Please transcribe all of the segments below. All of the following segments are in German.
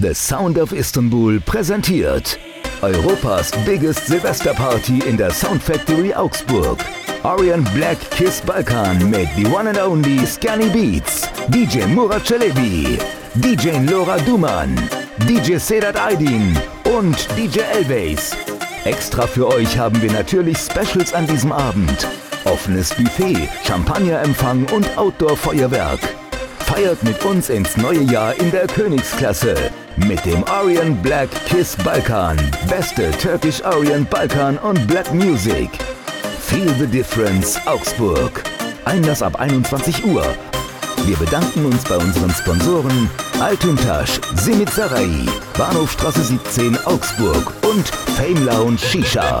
The Sound of Istanbul präsentiert Europas biggest Silvesterparty in der Sound Factory Augsburg. Orion Black Kiss Balkan mit The One and Only Scanny Beats, DJ Murat Celebi, DJ Laura Duman, DJ Sedat Aydin und DJ Elbase. Extra für euch haben wir natürlich Specials an diesem Abend. Offenes Buffet, Champagnerempfang und Outdoor-Feuerwerk feiert mit uns ins neue Jahr in der Königsklasse mit dem Orion Black Kiss Balkan. Beste Turkish Orient Balkan und Black Music. Feel the Difference Augsburg. Einlass ab 21 Uhr. Wir bedanken uns bei unseren Sponsoren Altuntasch, Simit Sarai, Bahnhofstraße 17 Augsburg und Fame Lounge Shisha.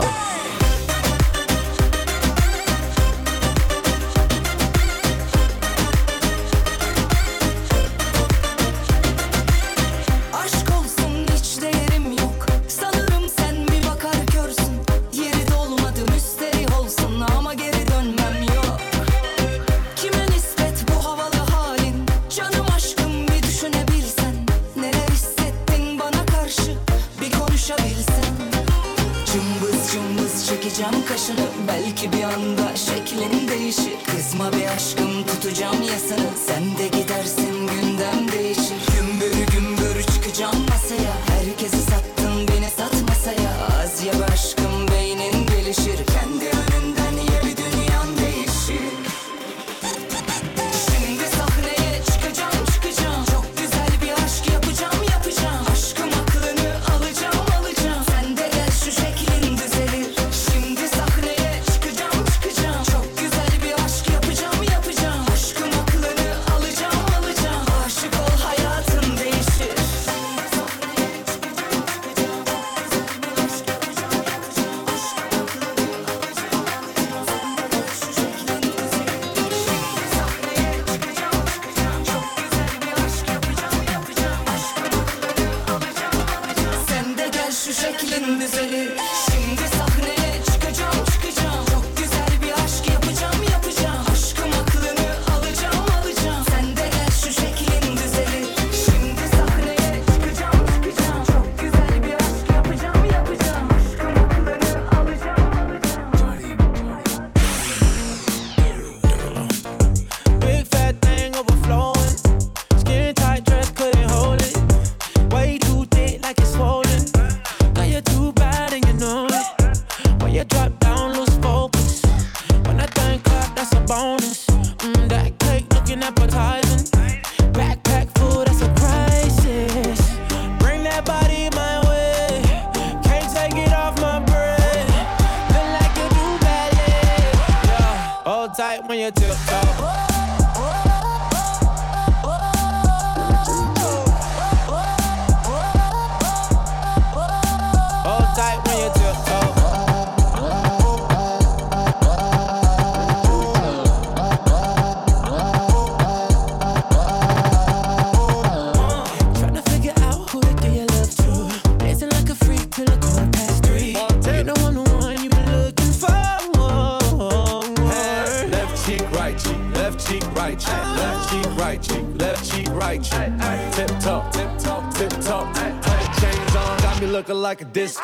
this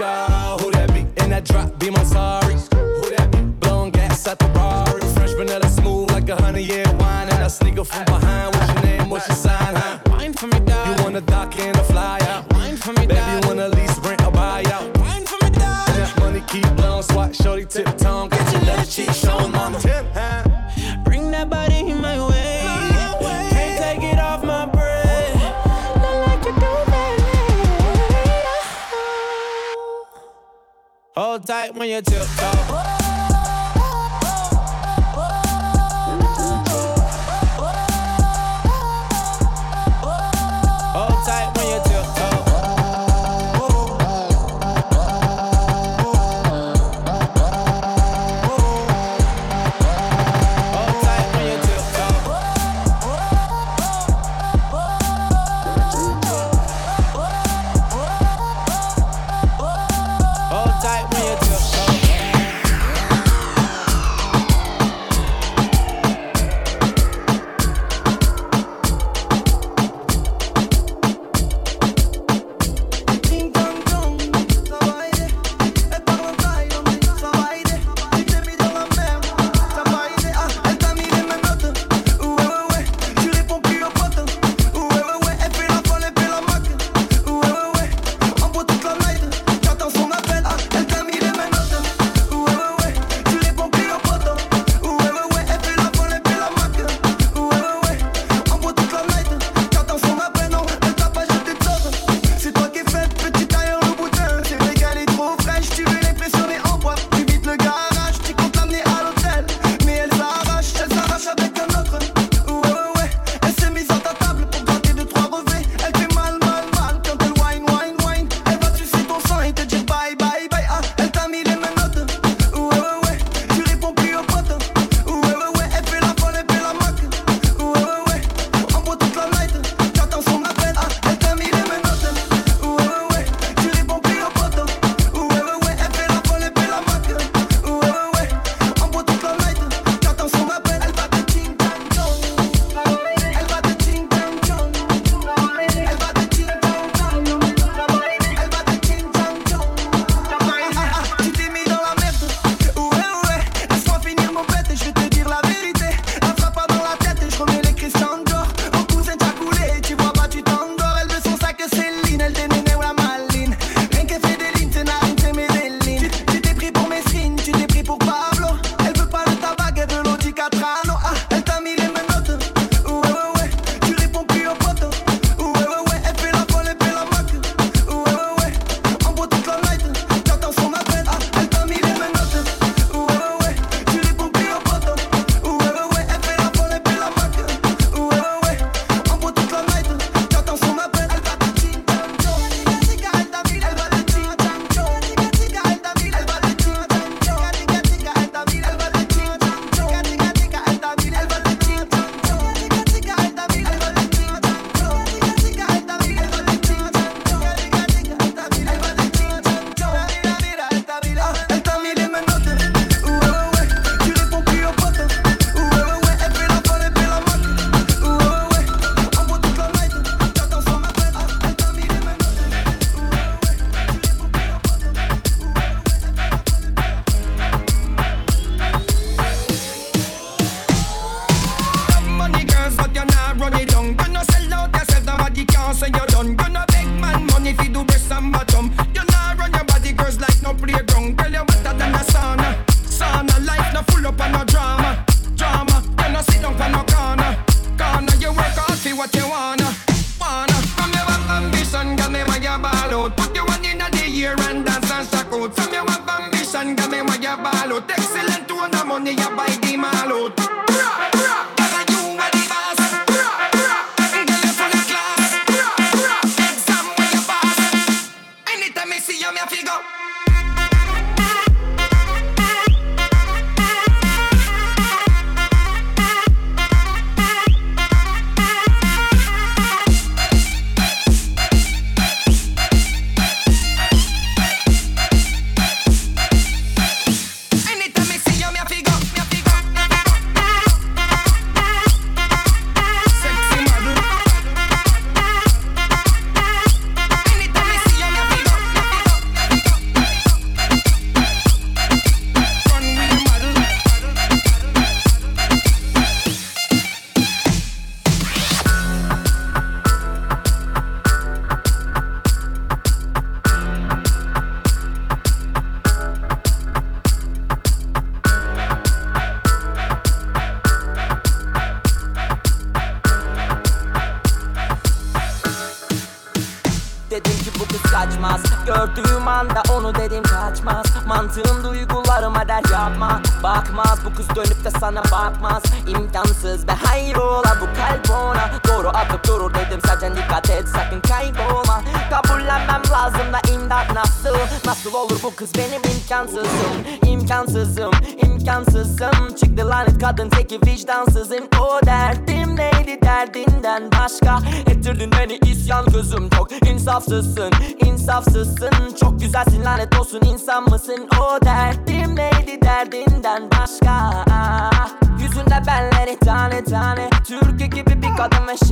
色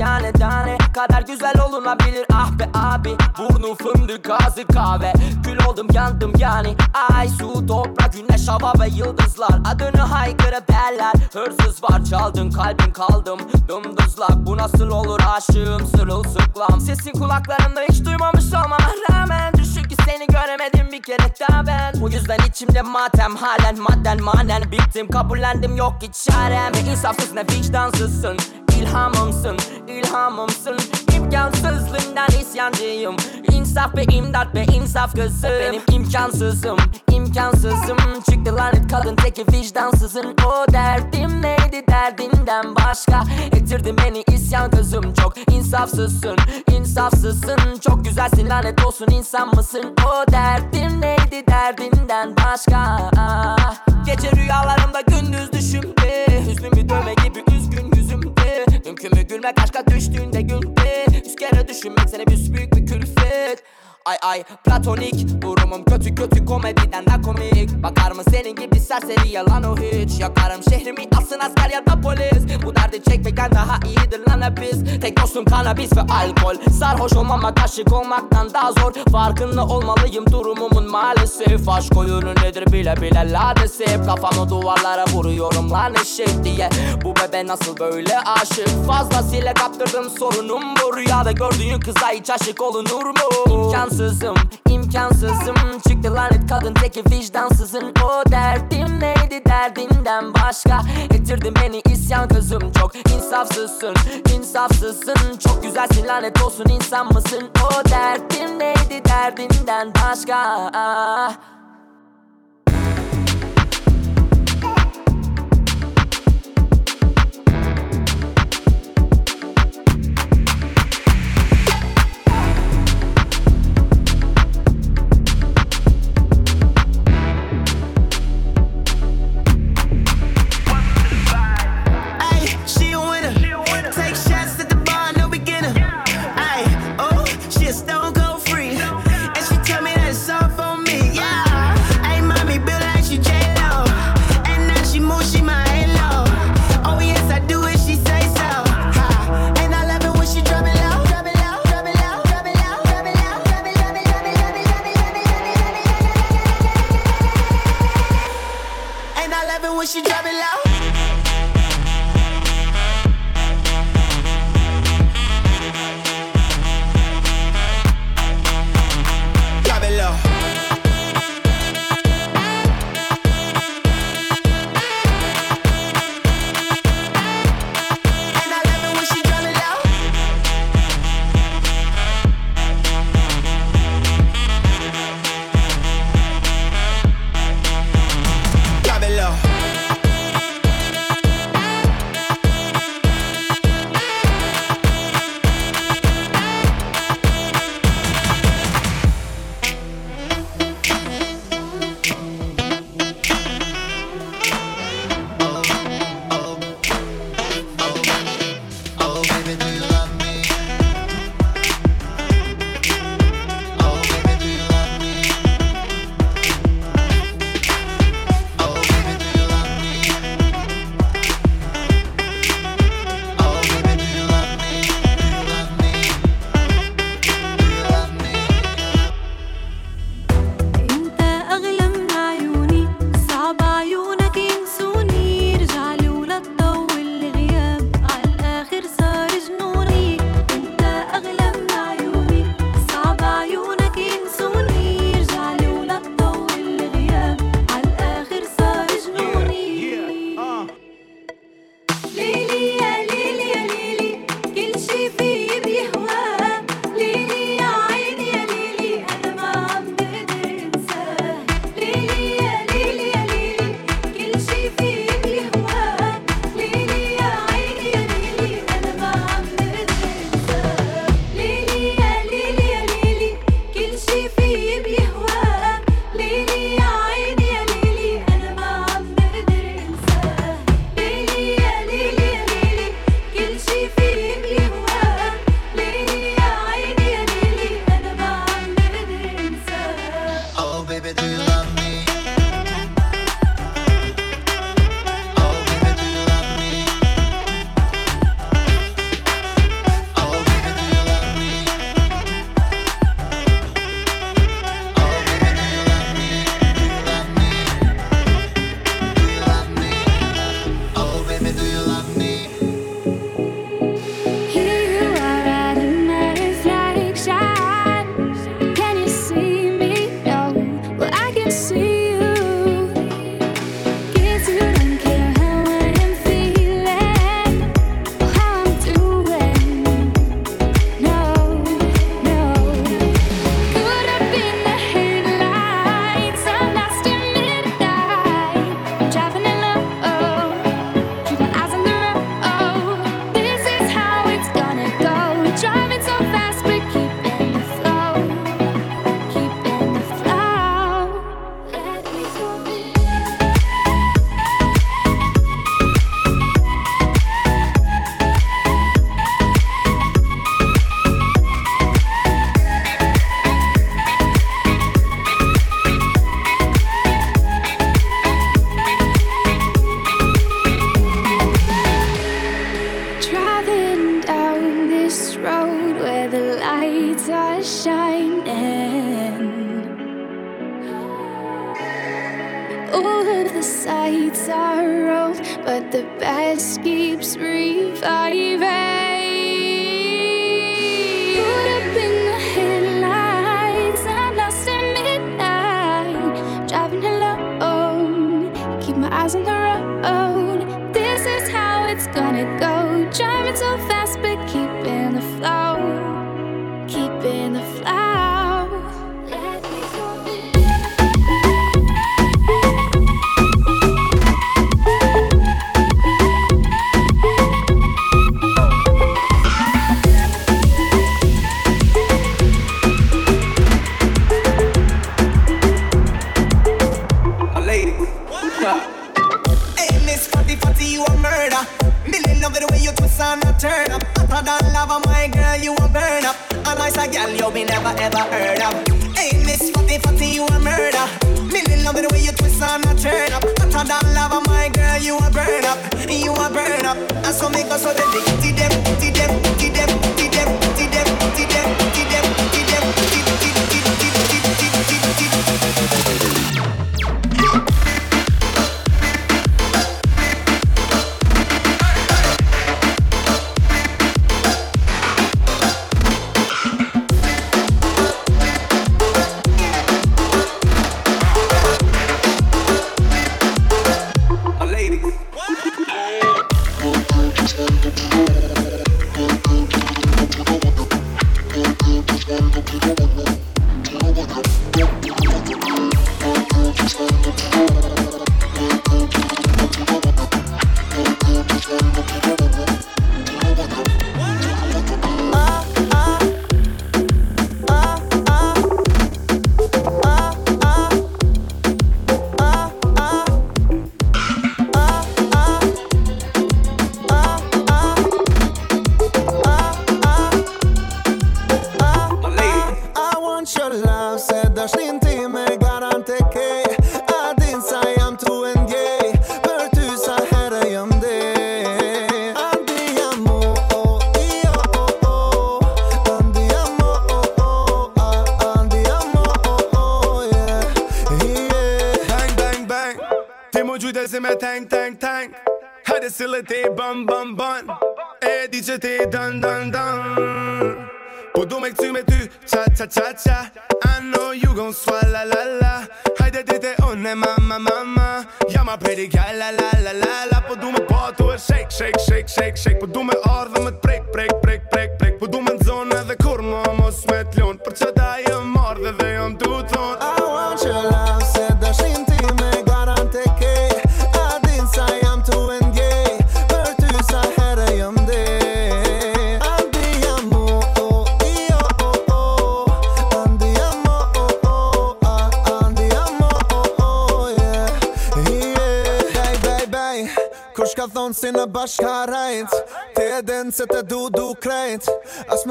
şahane tane Kadar güzel olunabilir. Ah be abi Burnu fındık ağzı kahve. Kül oldum yandım yani. Ay su toprak güneş hava ve yıldızlar. Adını haykırıp derler Hırsız var çaldın kalbim kaldım. Dımdızlak bu nasıl olur aşığım sırılsıklam. Sesin kulaklarımda hiç duymamış olmama rağmen. Düşün ki seni göremedim bir kere daha ben. Bu yüzden içimde matem halen madden manen. Bittim kabullendim yok hiç çarem. Ve insafsız ne vicdansızsın İlhamımsın, ilhamımsın. İmkansızlığından isyancıyım. İnsaf ve imdat ve insaf kızım Benim imkansızım, imkansızım. Çıktı lanet kadın teki vicdansızın. O derdim neydi derdinden başka? Ettirdin beni isyan kızım Çok. İnsafsızsın, insafsızsın. Çok güzelsin lanet olsun insan mısın? O derdim neydi derdinden başka? Gece rüyalarımda gündüz düşümde Hüznümü dövme gibi üzgün yüzümde Mümkün mü gülmek aşka düştüğünde günde Yüz kere düşünmek seni büyük bir külfet Ay ay platonik. Durumum kötü kötü komediden de komik. Bakar mı senin gibi serseri yalan o hiç? Yakarım şehrimi asın asker ya da polis. Bu derdi çekmekten daha iyidir lan hepimiz. Tek dostum kanabis ve alkol. Sarhoş olmamak aşık olmaktan daha zor. Farkında olmalıyım durumumun maalesef. Aşk oyunu nedir bile bile ladesif Kafamı duvarlara vuruyorum lan eşek diye. Bu bebe nasıl böyle aşık? Fazlasıyla kaptırdım sorunum bu. Rüyada gördüğün kıza hiç aşık olunur mu? İmkansızım, imkansızım. Çıktı lanet kadın teki vicdansızın O derdim neydi derdinden başka? Ettirdin beni isyan kızım Çok insafsızsın, insafsızsın. Çok güzelsin lanet olsun insan mısın? O derdim neydi derdinden başka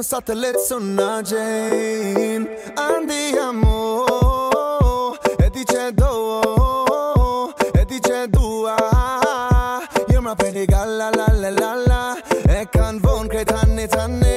satellit su nađen Andiamo E dice do E dice dua. You're my pretty gal la la la la la E kan von krejt hanni tanni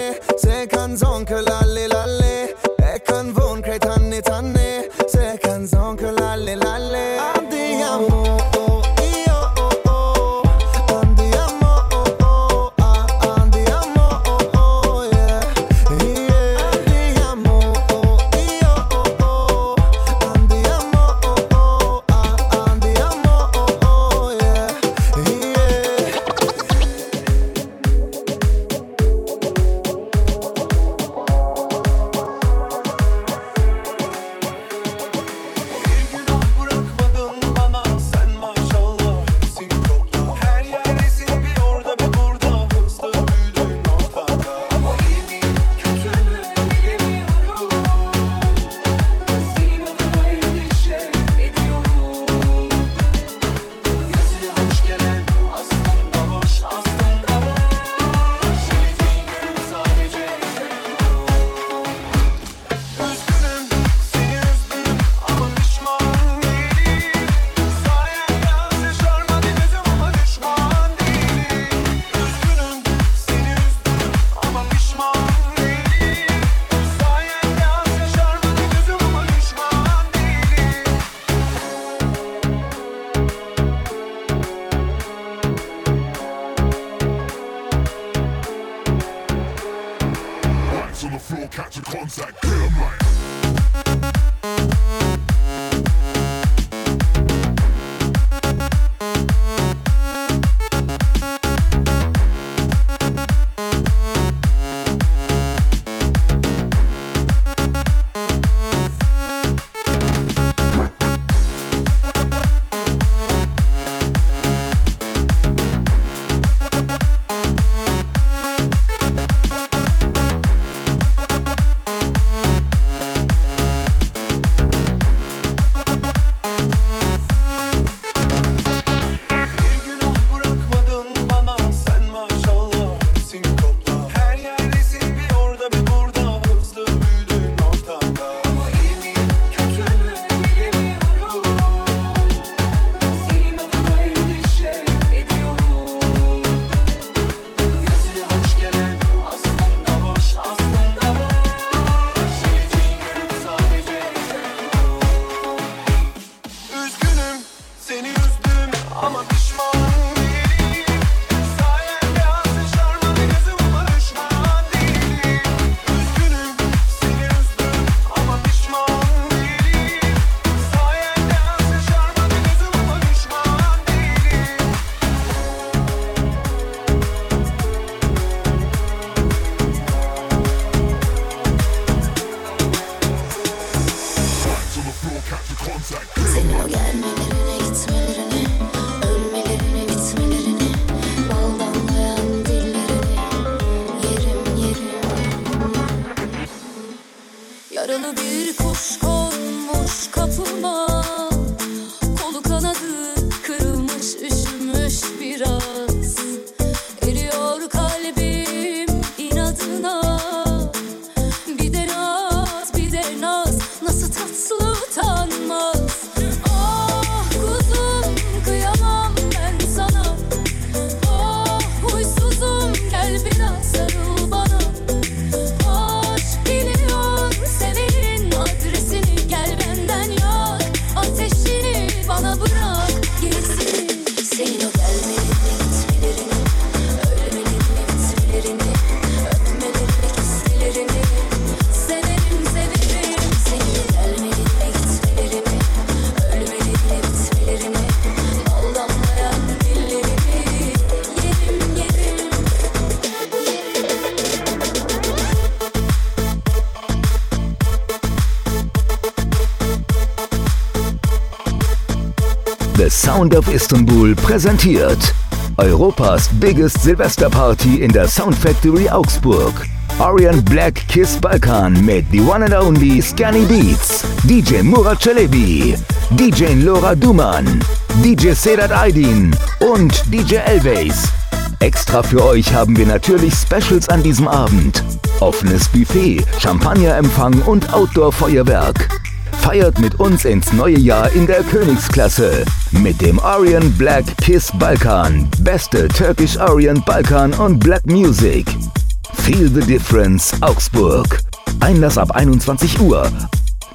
Sound of Istanbul präsentiert Europas biggest Silvesterparty in der Sound Factory Augsburg. Orion Black Kiss Balkan mit The One and Only Scanny Beats, DJ Murat Celebi, DJ Laura Duman, DJ Sedat Aydin und DJ Elbase. Extra für euch haben wir natürlich Specials an diesem Abend. Offenes Buffet, Champagnerempfang und Outdoor-Feuerwerk. Feiert mit uns ins neue Jahr in der Königsklasse mit dem Orion Black Kiss Balkan. Beste Turkish Orient Balkan und Black Music. Feel the Difference Augsburg. Einlass ab 21 Uhr.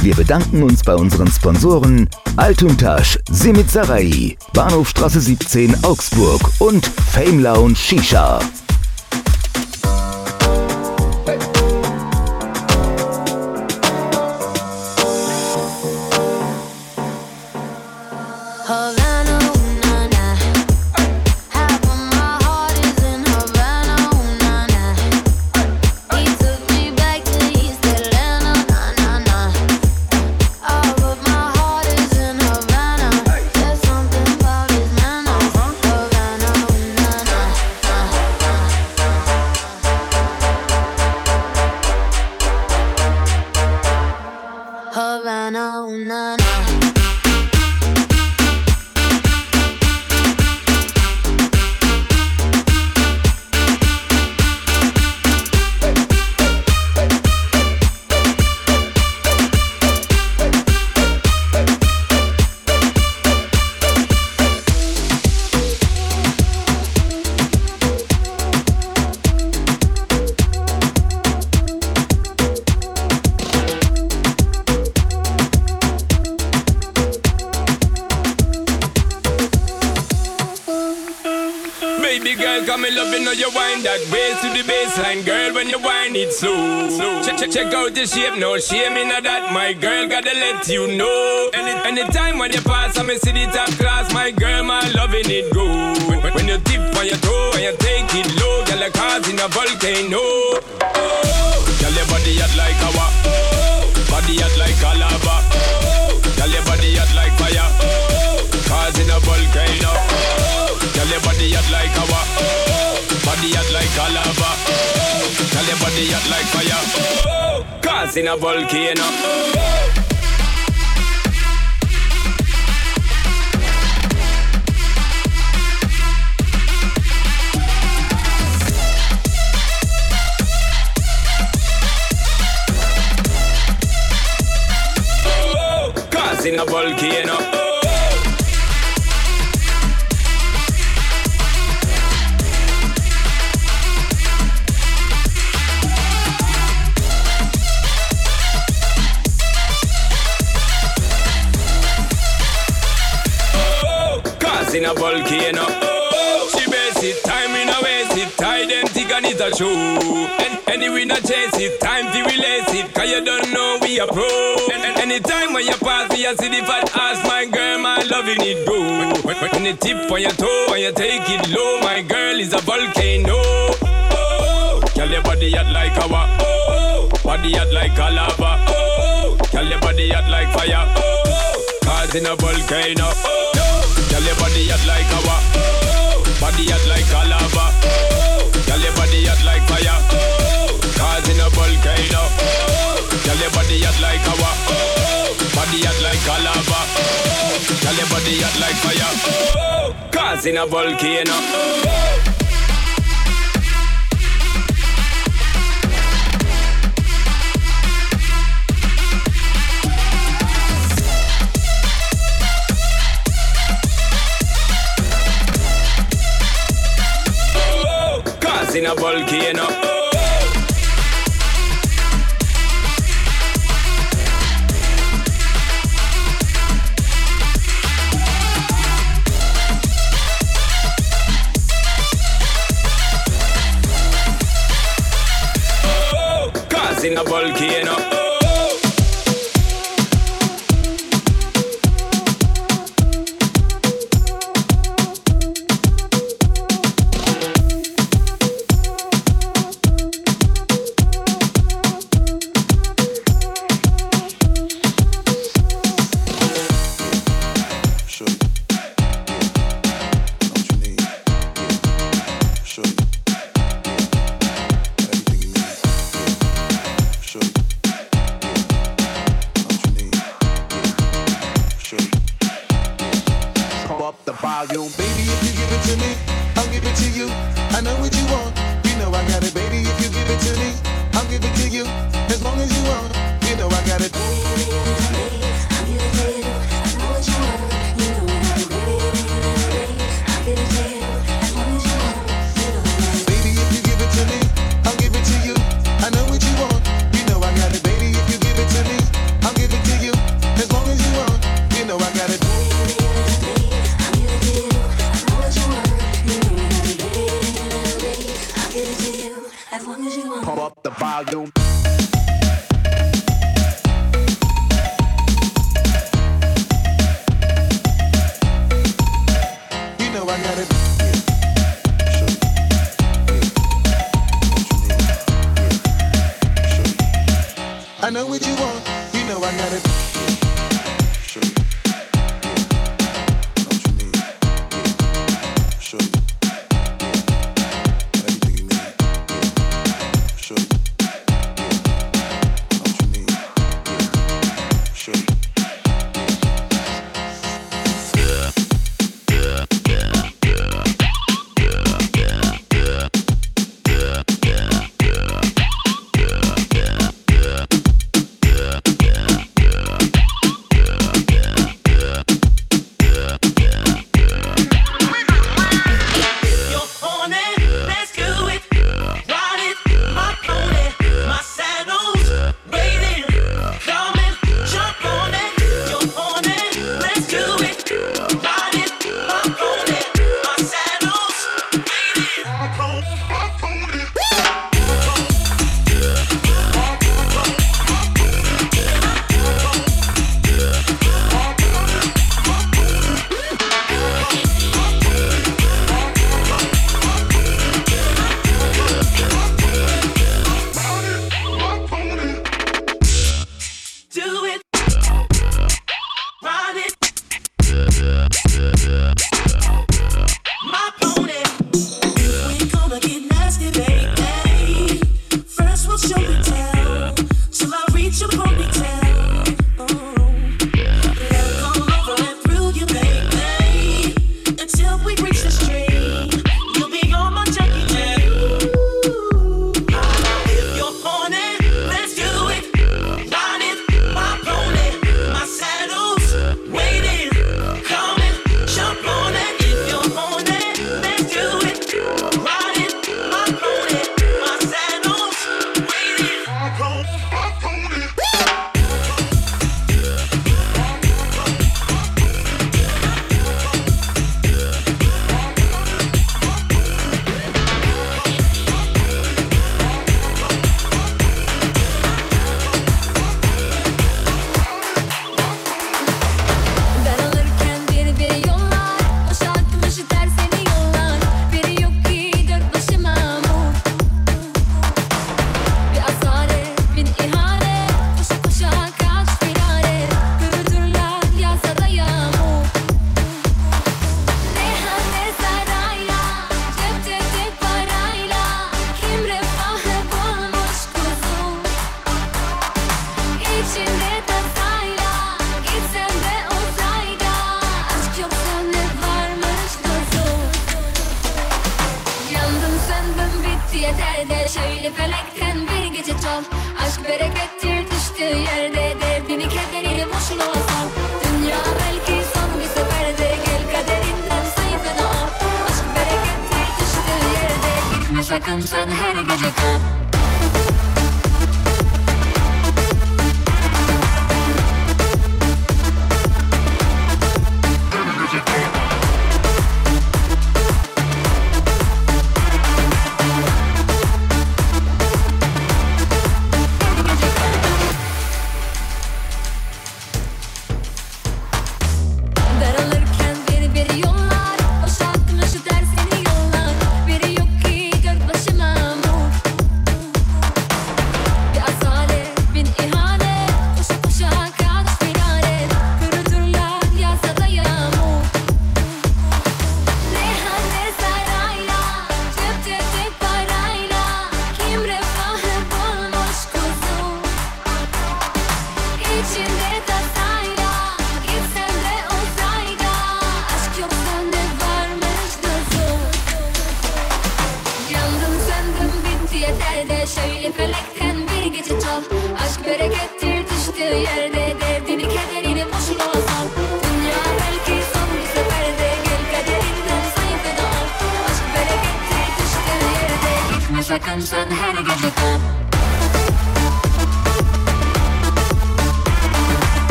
Wir bedanken uns bei unseren Sponsoren Altuntasch, Simit Sarai, Bahnhofstraße 17 Augsburg und Fame Lounge Shisha. Out the shape, no shame in that. My girl gotta let you know. Any, anytime when you pass, I me see the top class. My girl, my loving it go. When, when you tip on your toe and you take it low, girl, like cars in a volcano. Oh, girl, your body hot like a our. Oh, body hot like a lava. Oh, girl, your body hot like fire. Oh, cars in a volcano. Oh, girl, your body hot like a our. Oh, body hot like a lava. Oh, girl, your body hot like fire. Oh, cars in a volcano. Cause in a volcano. And a show. And anyway, not chase it, time to release it, cause you don't know we are pro. And, and anytime when you pass I see the fat ass, my girl, my loving it go. When, when, when you tip on your toe, when you take it low, my girl is a volcano. Oh, girl, your body hot like our, oh, body hot like a lava, oh, girl, your body hot like fire, oh, cause in a volcano, oh, girl, your body hot like our, oh, body hot like a lava, oh, girl, your body hot like fire, oh, cause in a volcano, oh, girl, your body hot like our, oh, body hot like a lava, oh, girl, your body hot like fire, oh, cause in a volcano, oh. Cause in a volcano. In a volcano.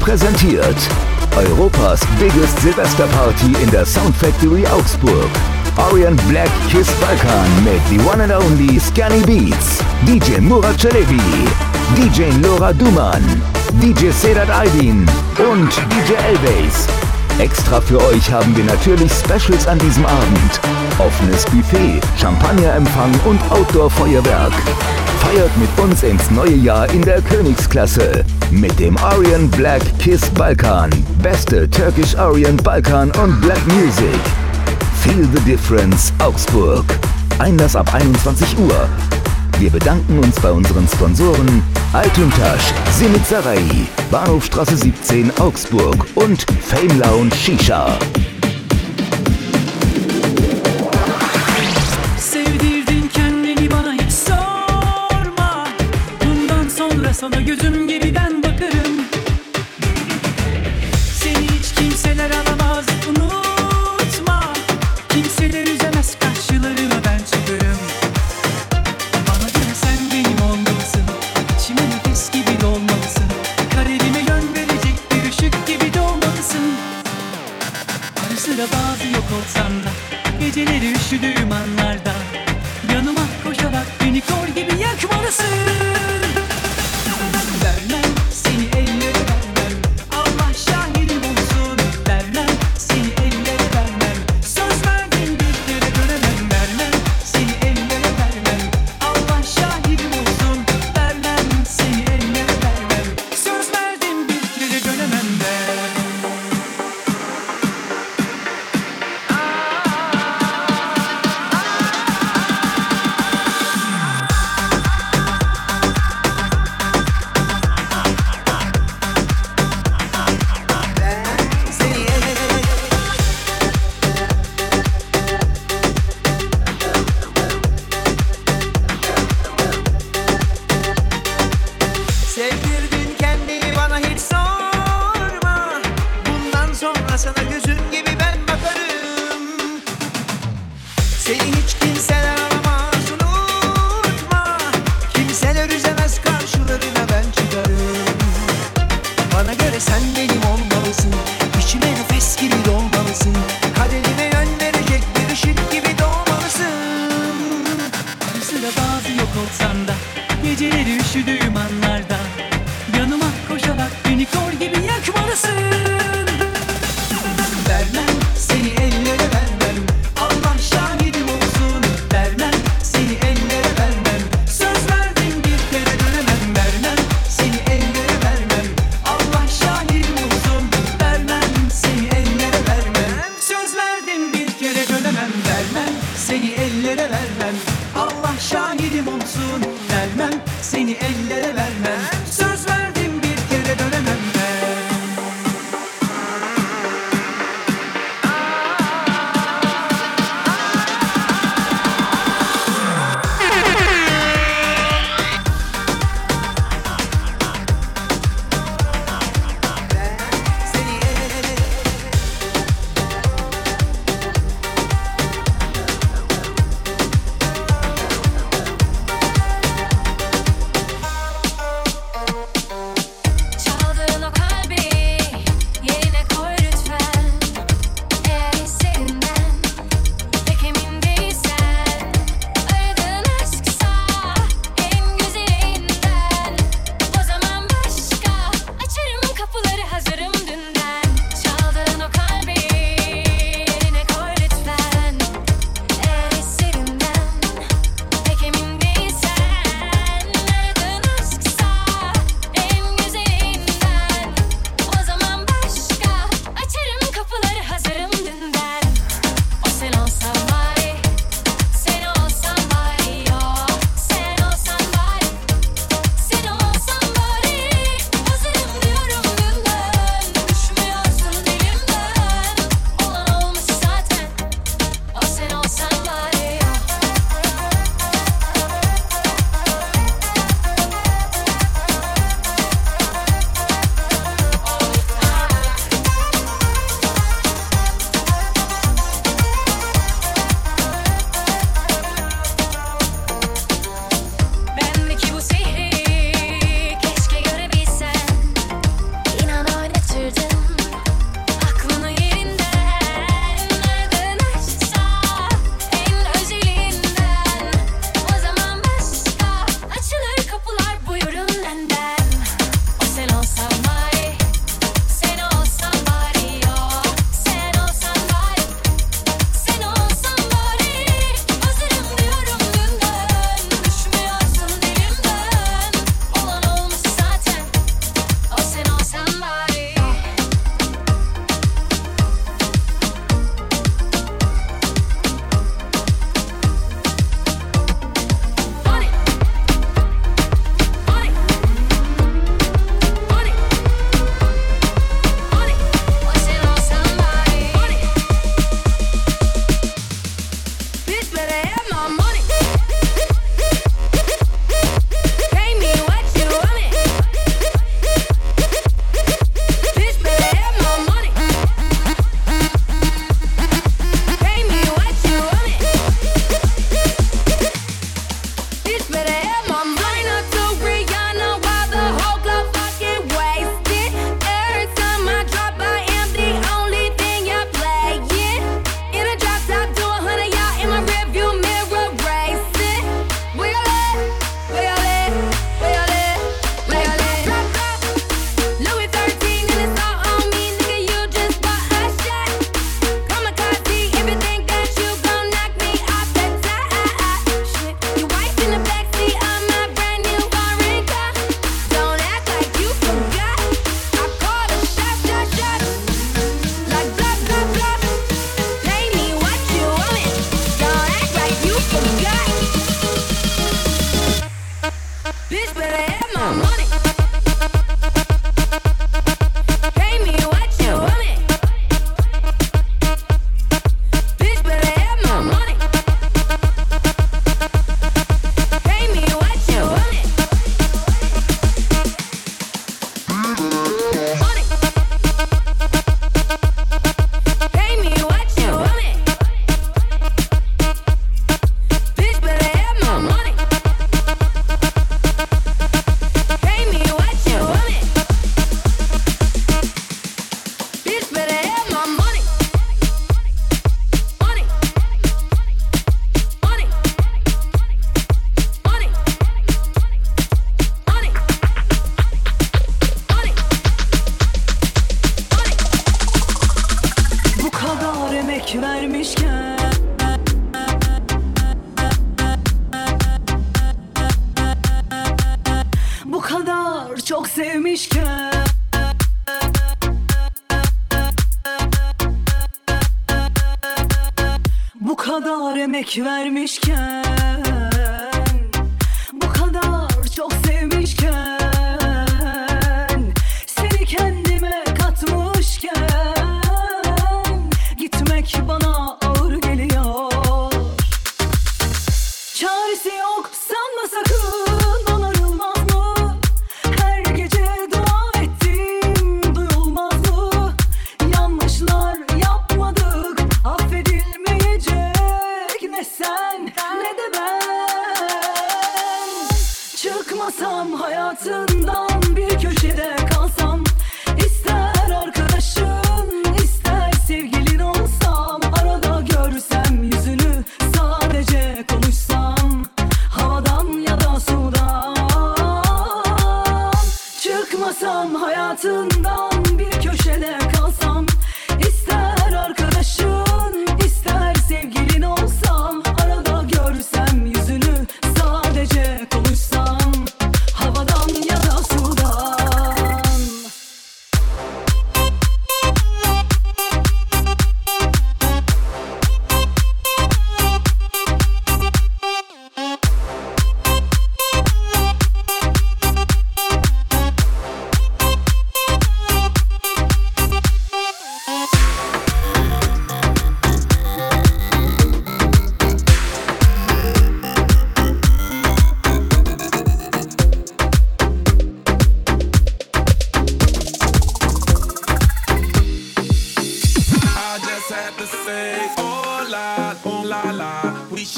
Präsentiert Europas biggest Silvesterparty in der Sound Factory Augsburg. Orient Black Kiss Balkan mit the one and only Scanny Beats, DJ Murat Celebi, DJ Laura Duman, DJ Sedat Aydin und DJ Elbase. Extra für euch haben wir natürlich Specials an diesem Abend. Offenes Buffet, Champagnerempfang und Outdoor-Feuerwerk. Feiert mit uns ins neue Jahr in der Königsklasse mit dem Orient Black Kiss Balkan. Beste Turkish Orient Balkan und Black Music. Feel the Difference Augsburg. Einlass ab 21 Uhr. Wir bedanken uns bei unseren Sponsoren Altuntasch, Sinitsarai, Bahnhofstraße 17 Augsburg und Fame Lounge Shisha. sana gözüm geriden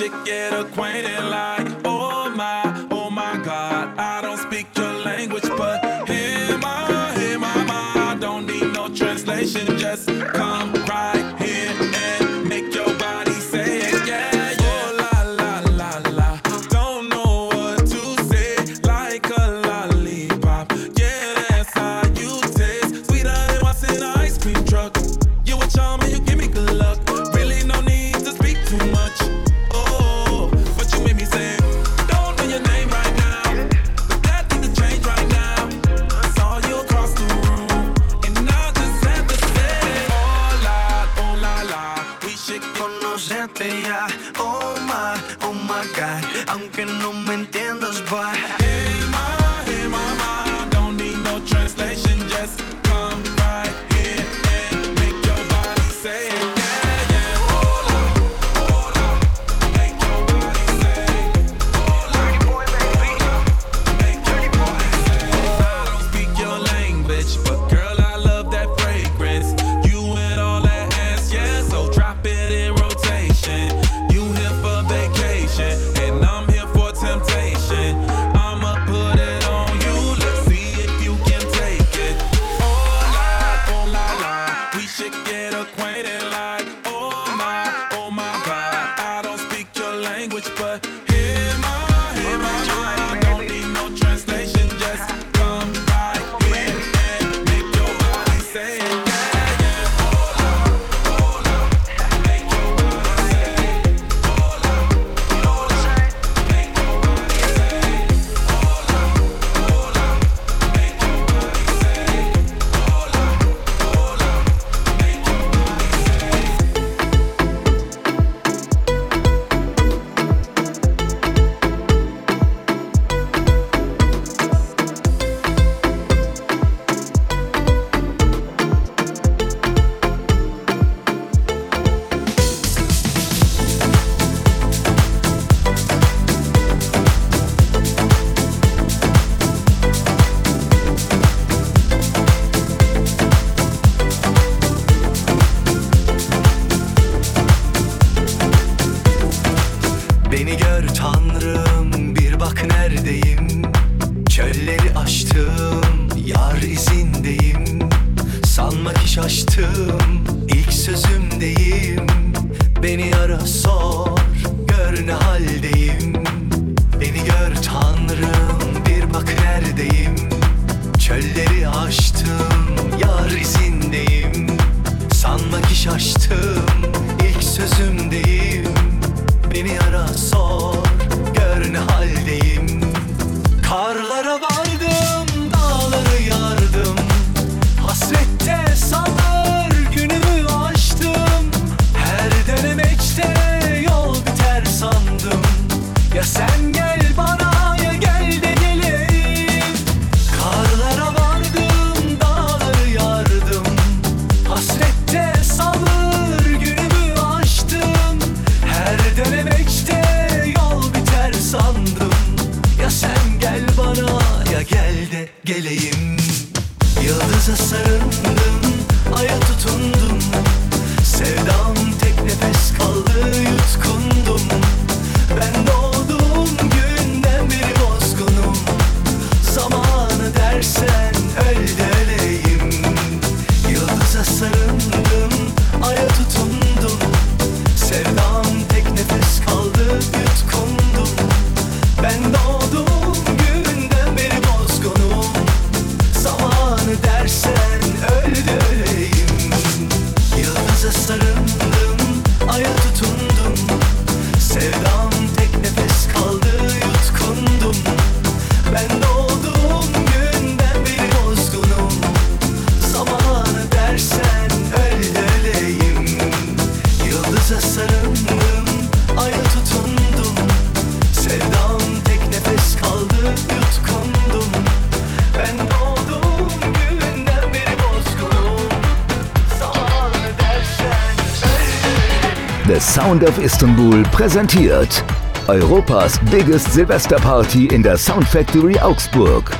to get acquainted like açtım. İlk sözümdeyim Beni ara sor. Gör ne haldeyim. Beni gör tanrım. Bir bak neredeyim? Çölleri aştım. Yar izindeyim. Sanma ki şaştım ilk sözümdeyim Beni ara sor. of Istanbul präsentiert Europas biggest Silvesterparty in der Sound Factory Augsburg.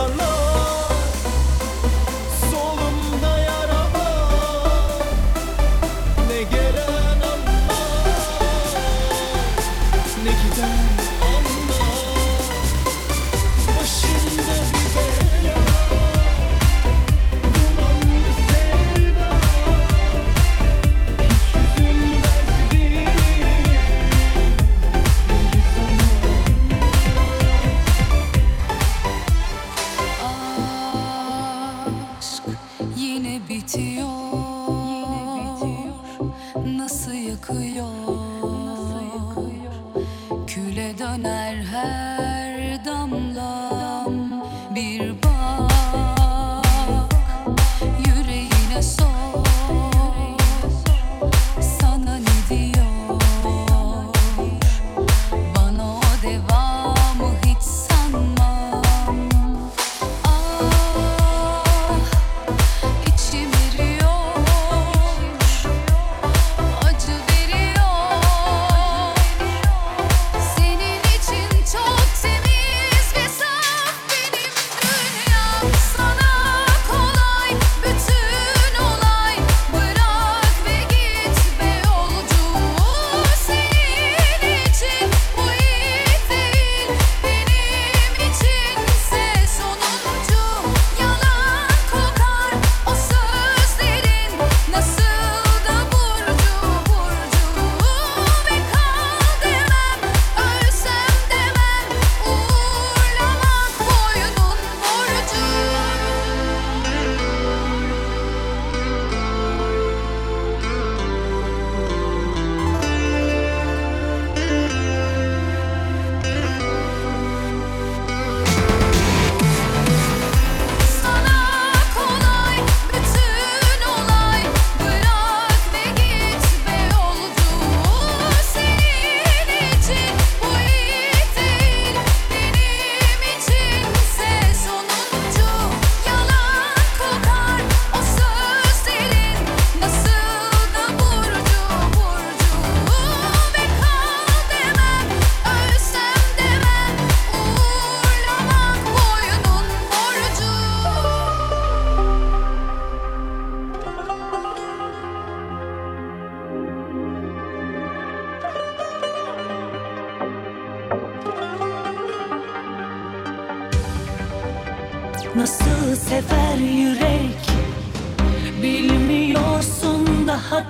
hello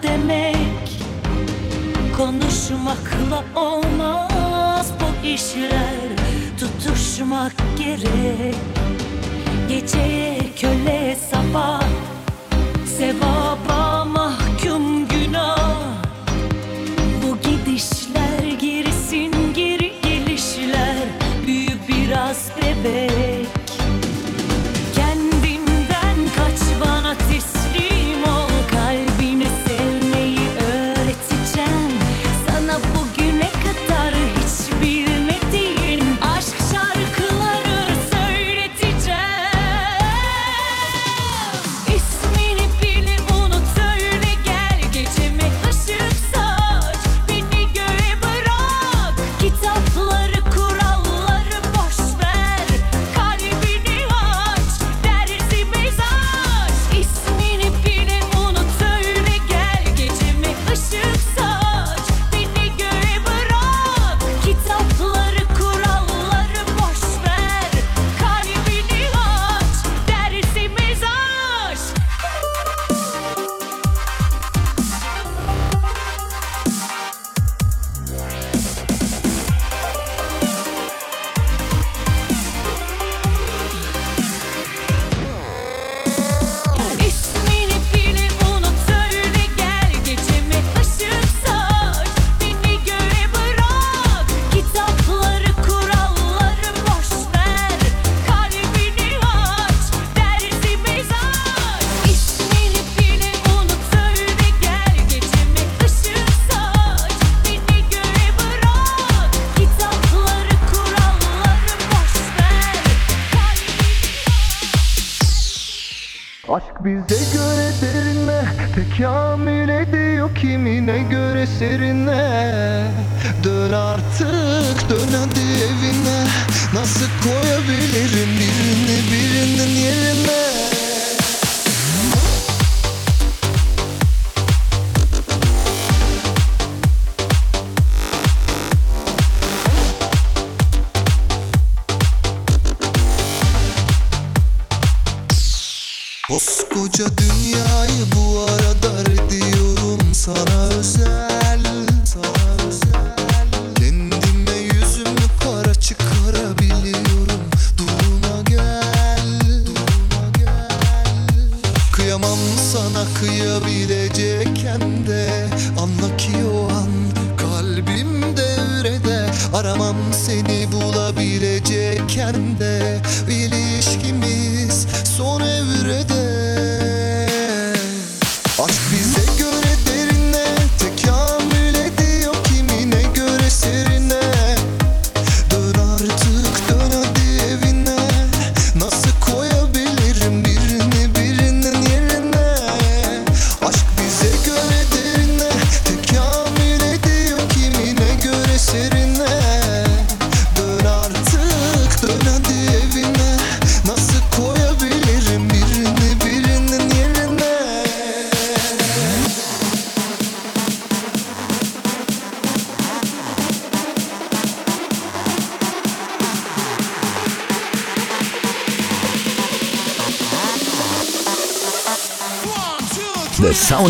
demek Konuşmakla olmaz. Bu işler Tutuşmak gerek. Geceye köle sabah Sevaba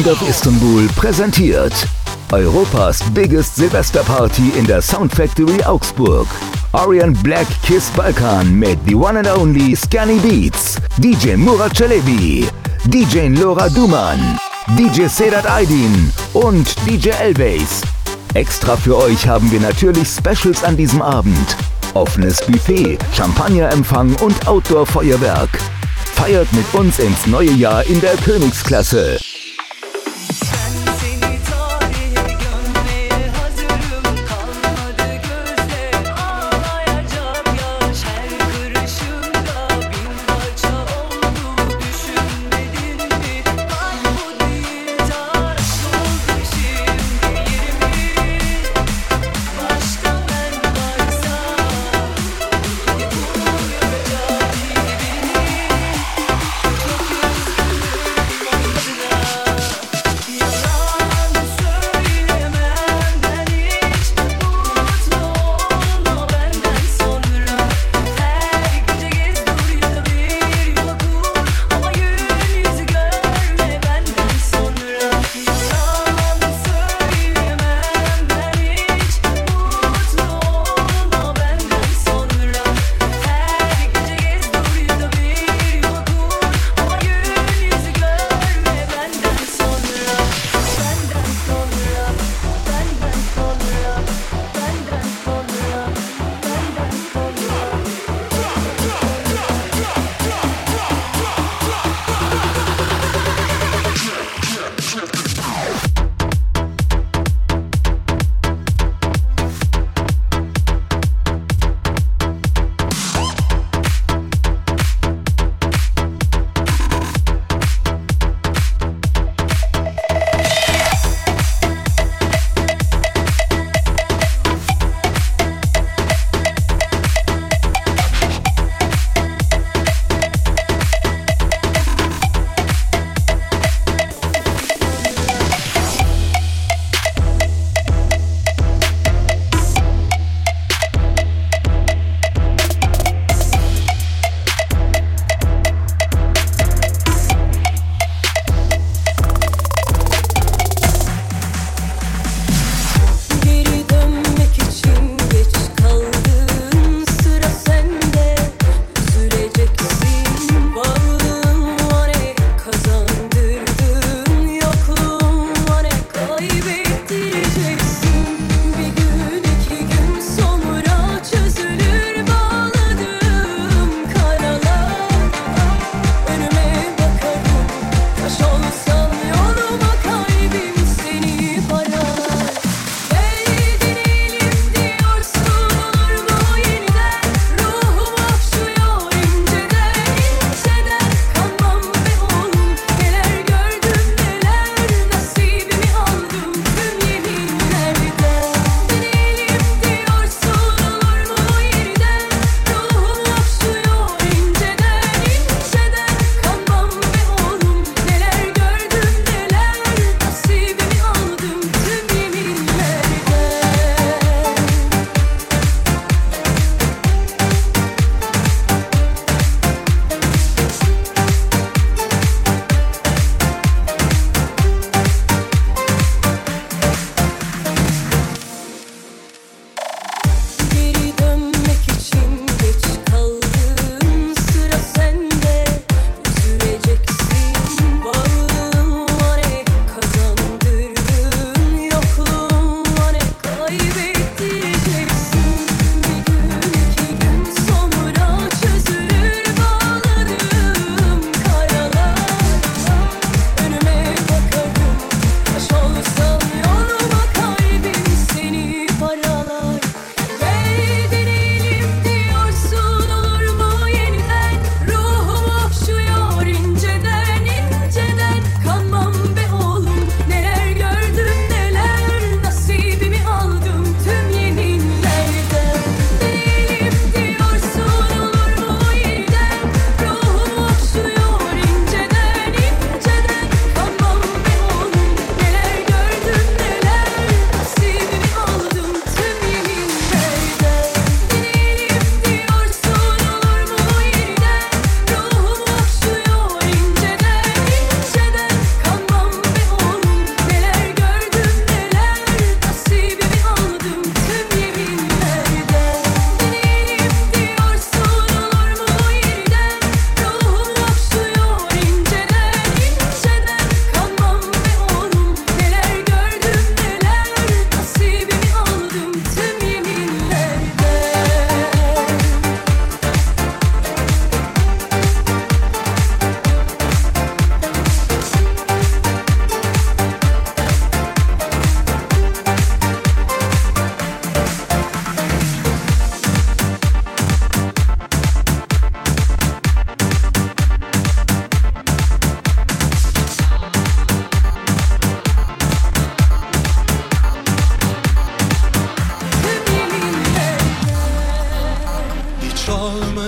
Sound of Istanbul präsentiert Europas biggest Silvesterparty in der Sound Factory Augsburg. Orion Black Kiss Balkan mit The One and Only Scanny Beats, DJ Murat Celebi, DJ Laura Duman, DJ Sedat Aydin und DJ Elbase. Extra für euch haben wir natürlich Specials an diesem Abend. Offenes Buffet, Champagnerempfang und Outdoor-Feuerwerk. Feiert mit uns ins neue Jahr in der Königsklasse.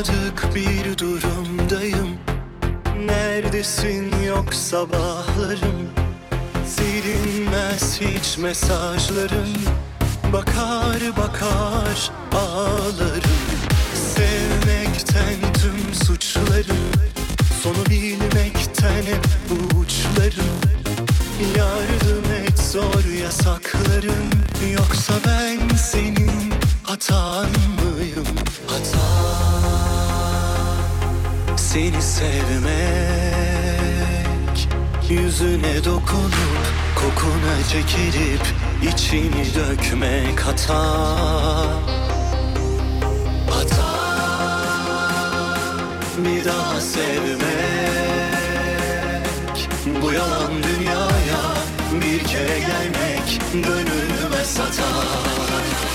Olmadık bir durumdayım. Neredesin yok sabahlarım. Silinmez hiç mesajların Bakar bakar ağlarım. Sevmekten tüm suçlarım. Sonu bilmekten hep uçlarım. Yardım et zor yasaklarım. Yoksa ben senin hatan mıyım? Hata Seni sevmek Yüzüne dokunup Kokuna çekilip içini dökmek hata. Hata. Bir daha sevmek Bu yalan dünyaya bir kere gelmek Gönlüme satar